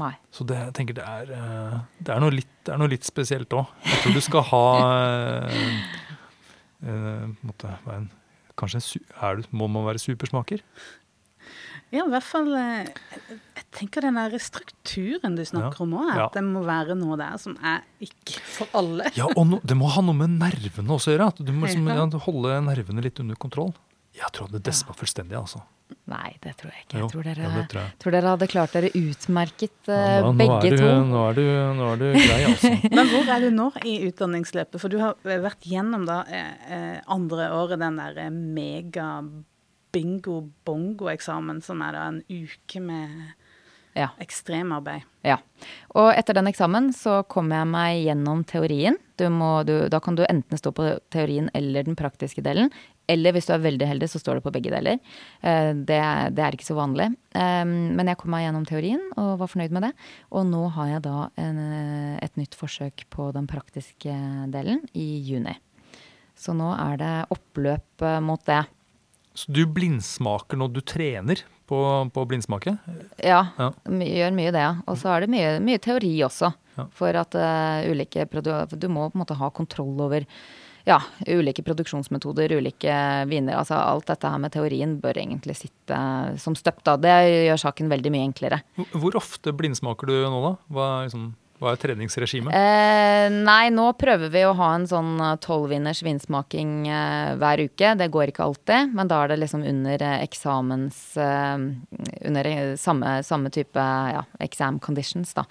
Nei. Så det, jeg tenker det er, eh, det er, litt, det er noe litt spesielt òg. Jeg tror du skal ha eh, eh, måtte en, Kanskje en, du, må man være supersmaker? Ja, i hvert fall eh, Jeg tenker den der strukturen du snakker Ja, om òg, ja. at det må være noe der som er ikke for alle. Ja, og no, det må ha noe med nervene også å gjøre. At du må liksom, Ja. ja, holde nervene litt under kontroll. Jeg tror det despa fullstendig, altså. Nei, det tror jeg ikke. Jeg tror dere, ja, tror jeg. tror dere hadde klart dere utmerket, Ja, eh, begge er du, to. Nå er, du, nå er du grei, altså. Men hvor er du nå i utdanningsløpet? For du har vært gjennom da eh, eh, andre året den der eh, mega bingo-bongo-eksamen, som er da en uke med Ja. ekstremarbeid. Ja. Og etter den eksamen så kom jeg meg gjennom teorien. Du må, du, da kan du enten stå på teorien eller den praktiske delen. Eller hvis du er veldig heldig, så står du på begge deler. Eh, Det, det er ikke så vanlig. Eh, Men jeg kom meg gjennom teorien og var fornøyd med det. Og nå har jeg da en, eh, et nytt forsøk på den praktiske delen i juni. Så nå er det oppløp mot det. Så du blindsmaker når du trener på, på blindsmake? Ja, Ja. gjør mye det. Og så er det mye, mye teori også. Ja. For at uh, ulike Du må på en måte ha kontroll over ja, ulike produksjonsmetoder, ulike viner. Altså alt dette her med teorien bør egentlig sitte som støpt. Det gjør saken veldig mye enklere. Hvor ofte blindsmaker du nå, da? Hva er, liksom, hva er treningsregimet? Eh, nei, nå prøver vi å ha en sånn tolvvinners vinsmaking eh, hver uke. Det går ikke alltid, men da er det liksom under eh, eksamens eh, Under eh, samme, samme type ja, exam conditions, da.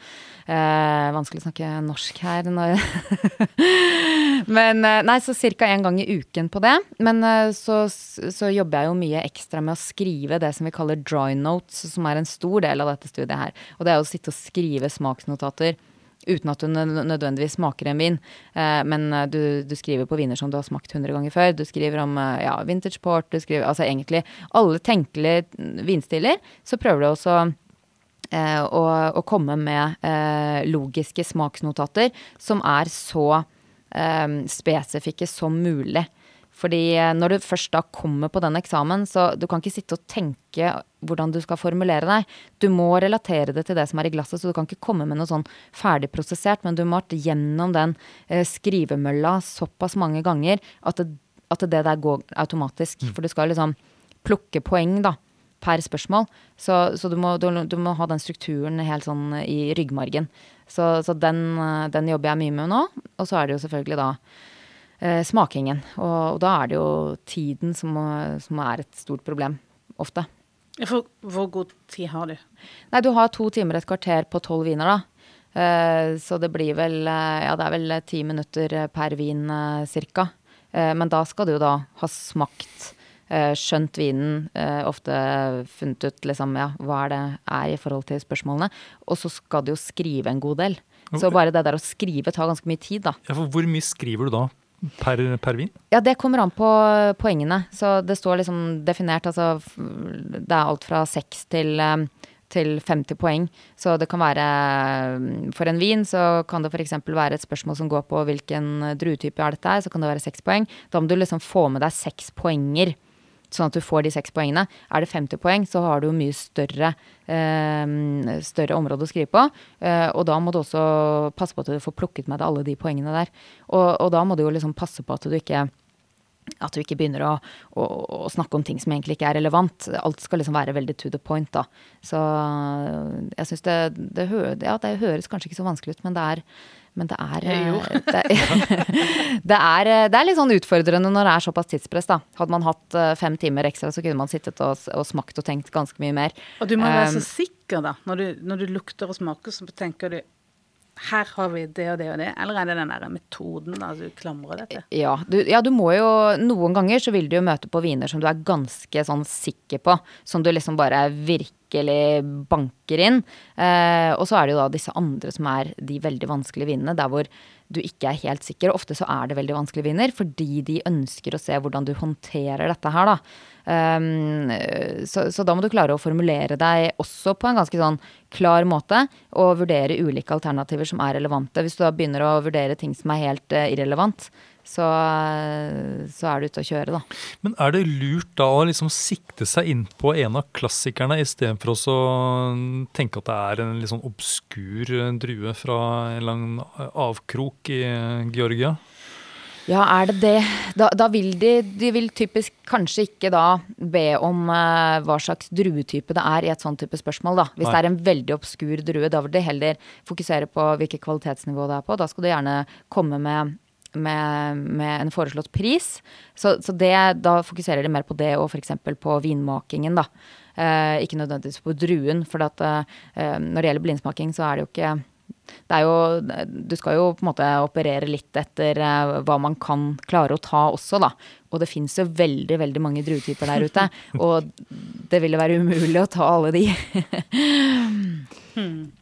Eh, vanskelig å snakke norsk her. Når Men nei, så ca. én gang i uken på det. Men så, så, jobber jeg jo mye ekstra med å skrive det som vi kaller dry notes, som er en stor del av dette studiet her. Og det er å sitte og skrive smaksnotater uten at du nødvendigvis smaker en vin. Eh, men eh, du, du, skriver på viner som du har smakt 100 ganger før. Du skriver om eh, ja, vintage port, du skriver altså egentlig alle tenkelige vinstiler. Så prøver du også eh, å, å, komme med eh, logiske smaksnotater som er så eh, spesifikke som mulig. Fordi eh, når du først da kommer på den eksamen, så du kan ikke sitte og tenke hvordan du skal formulere deg. Du må relatere det til det som er i glasset, så du kan ikke komme med noe sånn ferdigprosessert, men du må ha gjennom den eh, skrivemølla såpass mange ganger at det, at det der går automatisk. Mm. For du skal liksom plukke poeng, da per spørsmål. Så, så du, må, du, du, må, ha den strukturen helt sånn i ryggmargen. Så, så den, eh, den, jobber jeg mye med nå. Og så er det jo selvfølgelig da smakingen. Og, og, da er det jo tiden som, som, er et stort problem, ofte. For, hvor god tid har du? Nei, du har to timer et kvarter på tolv viner, da. Eh, så det blir vel eh, Ja, det er vel ti minutter per vin eh, cirka. Eh, men da skal du jo da ha smakt eh, skjønt vinen, ofte funnet ut liksom, ja, hva det er i forhold til spørsmålene. Og så skal du jo skrive en god del. Så bare det der å skrive tar ganske mye tid, da. Ja, for hvor mye skriver du da? Per, per, vin? Ja, det kommer an på poengene. Så det står liksom definert, altså Det er alt fra seks til, eh, til 50 poeng. Så det kan være For en vin så kan det f.eks. være et spørsmål som går på hvilken druetype er dette så kan det være seks poeng. Da må du liksom få med deg seks poenger sånn at du får de seks poengene. Er det 50 poeng, så har du mye større, eh, større område å skrive på. Eh, og da må du også passe på at du får plukket med deg alle de poengene der. Og, og da må du jo liksom passe på at du ikke at du ikke begynner å, å, å, snakke om ting som egentlig ikke er relevant. Alt skal liksom være veldig to the point, da. Så jeg syns det, det, hø, ja, det høres kanskje ikke så vanskelig ut, men det er men det er, eh, det, det, er, eh, det er litt sånn utfordrende når det er såpass tidspress, da. Hadde man hatt eh, fem timer ekstra, så kunne man sittet og, og smakt og tenkt ganske mye mer. Og du må være så sikker, da. Når du, når du lukter og smaker, så tenker du her har vi det og det og det, eller er det den der metoden da du klamrer deg til? Ja ja, du må jo Noen ganger så vil du jo møte på viner som du er ganske sånn sikker på. Som du liksom bare virkelig banker inn. Eh, og så er det jo da disse andre som er de veldig vanskelige vinene, der hvor du ikke er helt sikker. Og Ofte så er det veldig vanskelige viner fordi de ønsker å se hvordan du håndterer dette her, da. Um, så, så, da må du klare å formulere deg også på en ganske sånn klar måte, og vurdere ulike alternativer som er relevante. Hvis du da begynner å vurdere ting som er helt uh, irrelevant, så, så, er du ute å kjøre, da. Men er det lurt da å liksom sikte seg inn på en av klassikerne, istedenfor å tenke at det er en litt sånn obskur drue fra en lang avkrok i Georgia? Ja, er det det? Da, da, vil de De vil typisk kanskje ikke da be om uh, hva slags druetype det er i et sånn type spørsmål, da. Hvis Nei. det er en veldig obskur drue, da vil de heller fokusere på hvilket kvalitetsnivå det er på. Da skal du gjerne komme med med, med, en foreslått pris. Så, så det, da fokuserer de mer på det og f.eks. på vinmakingen, da. Eh, ikke nødvendigvis på druen. For at, eh, når det gjelder blindsmaking, så er det jo ikke det er jo Du skal jo på en måte operere litt etter uh, hva man kan klare å ta også, da. Og det fins jo veldig, veldig mange druetyper der ute. og det ville være umulig å ta alle de.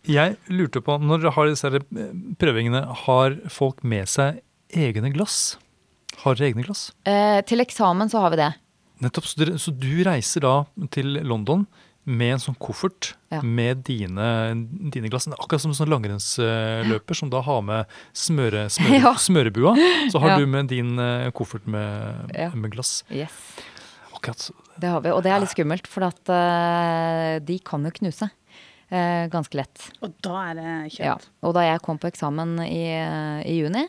Jeg lurte på, når dere har disse eh, prøvingene, har folk med seg egne glass? Har dere egne glass? Eh, til eksamen så har vi det. Nettopp. Så, dere, så du reiser da til London med en sånn koffert ja. med dine, dine, glass. Akkurat som en sånn langrennsløper som da har med smøre, smøre, ja. smørebua. Så har ja. du med din uh, koffert med, med glass. Yes. Akkurat. Det har vi, og det er litt skummelt, for at uh, de kan jo knuse. Uh, ganske lett. Og da er det kjøtt. Ja. Og da jeg kom på eksamen i, i juni,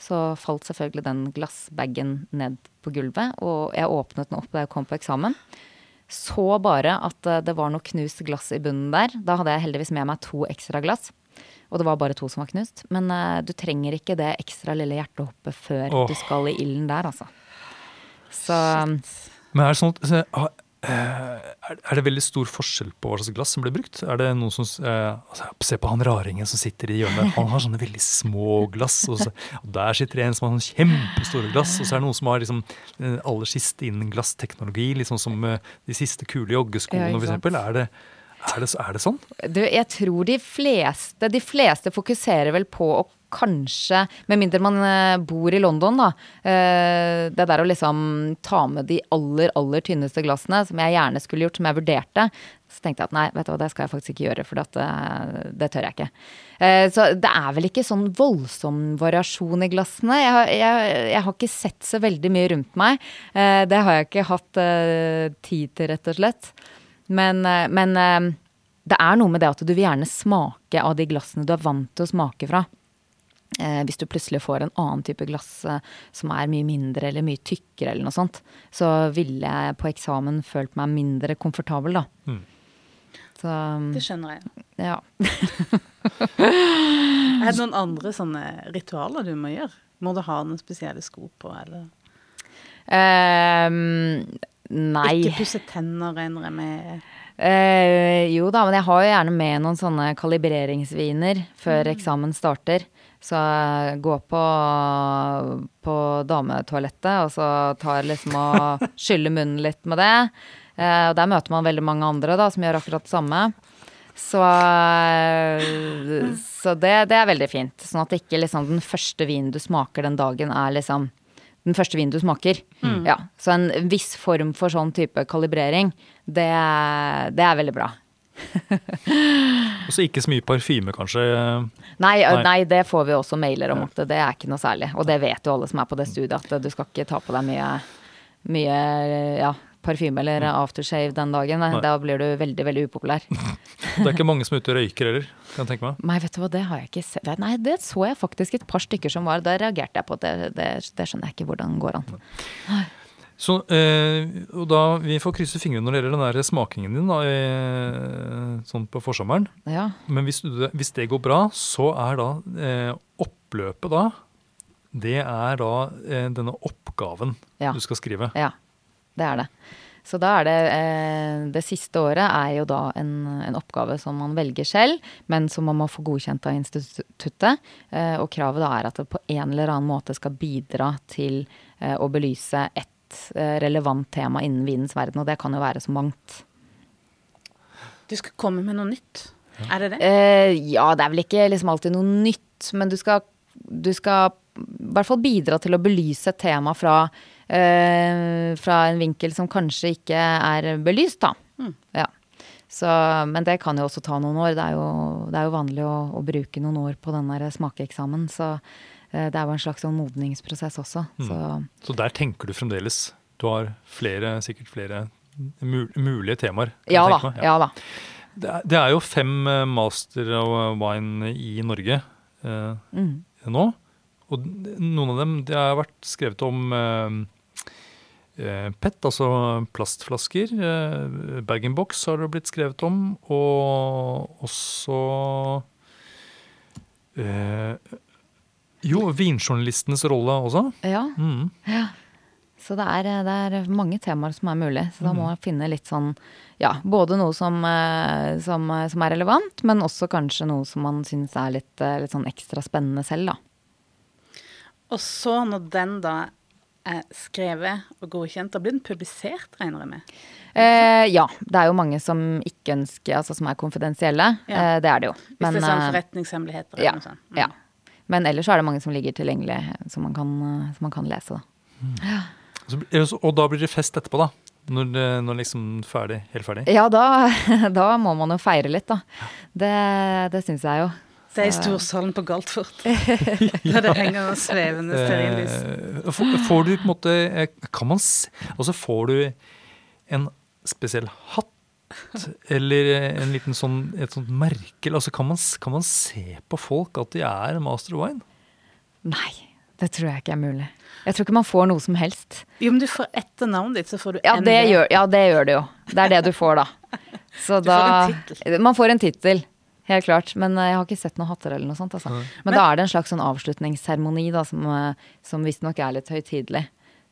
så falt selvfølgelig den glassbagen ned på gulvet. Og jeg åpnet den opp da jeg kom på eksamen. Så bare at eh, det var noe knust glass i bunnen der. Da hadde jeg heldigvis med meg to ekstra glass. Og det var bare to som var knust. Men uh, du trenger ikke det ekstra lille hjertehoppet før oh. du skal i ilden der, altså. Så Men er det sånn at så, eh, er er det veldig stor forskjell på hva slags glass som blir brukt? Er det noen som, eh, altså, Se på han raringen som sitter i hjørnet. Han har sånne veldig små glass. Og, så, og der sitter en som har sånne kjempestore glass. Og så er det noen som har liksom, eh, aller siste innen glassteknologi. Liksom som eh, de siste kule joggeskoene, ja, eksempel. Er det, er, det, er det sånn? Du, jeg tror de fleste De fleste fokuserer vel på å kanskje, med mindre man eh, bor i London, da. eh, det der å liksom ta med de aller, aller tynneste glassene, som jeg gjerne skulle gjort, som jeg vurderte. Så tenkte jeg at nei, vet du hva, det skal jeg faktisk ikke gjøre, for at, eh, det tør jeg ikke. Så det er vel ikke sånn voldsom variasjon i glassene. Jeg, har- jeg, jeg har ikke sett så veldig mye rundt meg. Det har jeg ikke hatt tid til, rett og slett. Men, men det er noe med det at du vil gjerne smake av de glassene du er vant til å smake fra. Eh, hvis du plutselig får en annen type glass eh, som er mye mindre eller mye tykkere, eller noe sånt, så ville jeg på eksamen følt meg mindre komfortabel, da. Mm. Så Det skjønner jeg. ja. Er det noen andre sånne ritualer du må gjøre? Må du ha noen spesielle sko på, eller? Ehm, nei. Ikke pusse tenner, regner jeg med. Eh, jo da, men jeg har jo gjerne med noen sånne kalibreringsviner før eksamen starter. Så jeg går på, på dametoalettet, og så tar liksom og skyller munnen litt med det. Eh, og der møter man veldig mange andre da, som gjør akkurat det samme. Så, eh, så det, det er veldig fint. Sånn at ikke liksom den første vinen du smaker den dagen, er liksom den første vinen du smaker. Ja, så en viss form for sånn type kalibrering, det, er- det er veldig bra. Og så ikke så mye parfyme, kanskje. Nei, Nei. nei. det får vi også mailer om at det er ikke noe særlig. Og det vet jo alle som er på det studiet, at du skal ikke ta på deg mye, mye ja, parfyme eller aftershave den dagen. Nei. Da blir du veldig, veldig upopulær. Det er ikke mange som er ute og røyker heller, kan jeg tenke meg. Nei, vet du hva, det har jeg ikke sett. Nei, det så jeg faktisk et par stykker som var. Da reagerte jeg på det, det, det skjønner jeg ikke hvordan går an. Så, eh, og da, Vi får krysse fingrene når det gjelder den der smakingen din da, eh, sånn på forsommeren. Ja. Men hvis, du, hvis det går bra, så er da eh, oppløpet da Det er da eh, denne oppgaven Ja. du skal skrive. Ja, det er det. Så da er det eh, Det siste året er jo da en, en oppgave som man velger selv, men som man må få godkjent av instituttet. Eh, og kravet da er at det på en eller annen måte skal bidra til eh, å belyse et eh, relevant tema innen vinens verden, og det kan jo være så mangt. Du skal komme med noe nytt. Er det det? Eh, ja, det er vel ikke liksom alltid noe nytt, men du skal, du skal i hvert fall bidra til å belyse et tema fra, fra en vinkel som kanskje ikke er belyst, da. Ja. Så, men det kan jo også ta noen år. Det er jo, det er jo vanlig å, å bruke noen år på den der smakeeksamen, så eh, det er jo en slags sånn modningsprosess også. Så Så der tenker du fremdeles. Du har flere, sikkert flere mul mulige temaer. ja da. ja. Ja da. Det, er, det er jo fem eh, master of wine i Norge eh, Mm. nå. Og noen av dem det har vært skrevet om eh, eh, PET, altså plastflasker. Eh, Bag-in-box har det blitt skrevet om. Og også eh, Jo, vinjournalistenes rolle også. Ja. Mm. Så det er, det er mange temaer som er mulig. Så da må Mm. man finne litt sånn Ja, både noe som, eh, som, eh, som er relevant, men også kanskje noe som man syns er litt, eh, litt sånn ekstra spennende selv, da. Og så, når den da er skrevet og godkjent, da blir den publisert, regner jeg med. Eh, ja, det er jo mange som ikke ønsker Altså som er konfidensielle. Ja. Eh, det er det jo. Hvis det er sånn forretningshemmeligheter forretningshemmeligheter ja, noe sånt. Mm. ja. Men ellers er det mange som ligger tilgjengelig, som man kan, eh, som man kan lese, da. Så, og da blir det fest etterpå, da? Når, når liksom ferdig, helt ferdig? Ja, da, da må man jo feire litt, da. Det, det syns jeg jo. Det er i storsalen på Galtvort. Der det henger svevende stearinlys. Eh, får, får du på en måte eh, Kan man se Altså, får du en spesiell hatt? Eller en liten sånn, et sånt merke? Altså, kan man, kan man se på folk at de er master of wine? Nei, Det tror jeg ikke er mulig. Jeg tror ikke man får noe som helst. Jo, men du får etter navnet ditt, så får du Ja, NV. det gjør, ja, det gjør det jo. Det er det du får, da. Så Du da får en tittel. Man får en tittel. Helt klart. Men eh, jeg har ikke sett noen hatter eller noe sånt. Altså. Men, da er det en slags sånn avslutningsseremoni da, som, eh, som visstnok er litt høytidelig.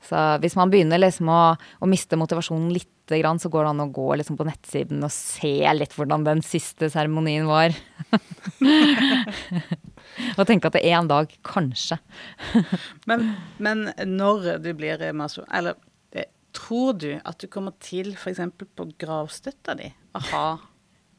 Så hvis man begynner liksom å, å miste motivasjonen lite grann, så går det an å gå liksom på nettsiden og se litt hvordan den siste seremonien var. og tenke at det er en dag, kanskje. Men, men når du blir maso... Eller eh, tror du at du kommer til f.eks. på gravstøtta di å ha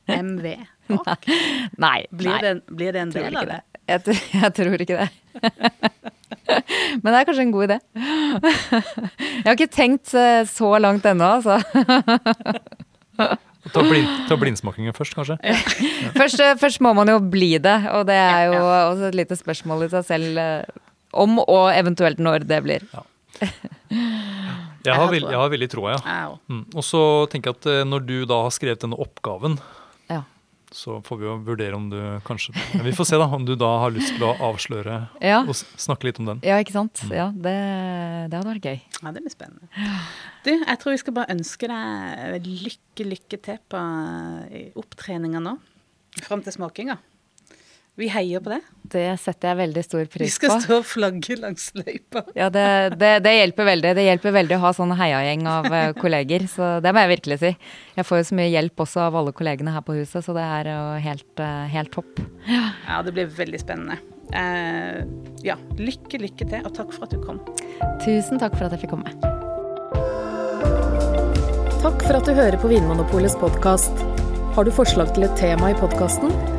MV bak? Nei. Blir, nei. Det, blir det en del av det? det. Jeg, tr- jeg tror ikke det. Men det er kanskje en god idé. Jeg har ikke tenkt eh, så langt ennå, altså. Ta, blind, ta blindsmakingen først, kanskje. Først, eh, først må man jo bli det, og det er jo også et lite spørsmål i seg selv eh, om og eventuelt når det blir. Jeg har, jeg har veldig troa, ja. Mm. Og så tenker jeg at når du da har skrevet denne oppgaven, Ja. Så får vi jo vurdere om du kanskje Men Vi får se, da, om du da har lyst til å avsløre Ja. og snakke litt om den. Ja, ikke sant? Ja, det, det hadde vært gøy. Ja, det blir spennende. Du, jeg tror vi skal bare ønske deg lykke, lykke til på eh, opptreninga nå. Fram til smakinga. Vi heier på det. Det setter jeg veldig stor Vi skal på. stå og flagge langs løypa. Ja, det, det, det hjelper veldig. Det hjelper veldig å ha sånn heiagjeng av eh, kolleger, så det må jeg virkelig si. Jeg får jo så mye hjelp også av alle kollegene her på huset, så det er jo helt, eh, helt topp. Ja, det blir veldig spennende. Uh, ja, lykke, lykke til, og takk for at du kom. Tusen takk for at jeg fikk komme. Takk for at du hører på Vinmonopolets podkast. Har du forslag til et tema i podkasten?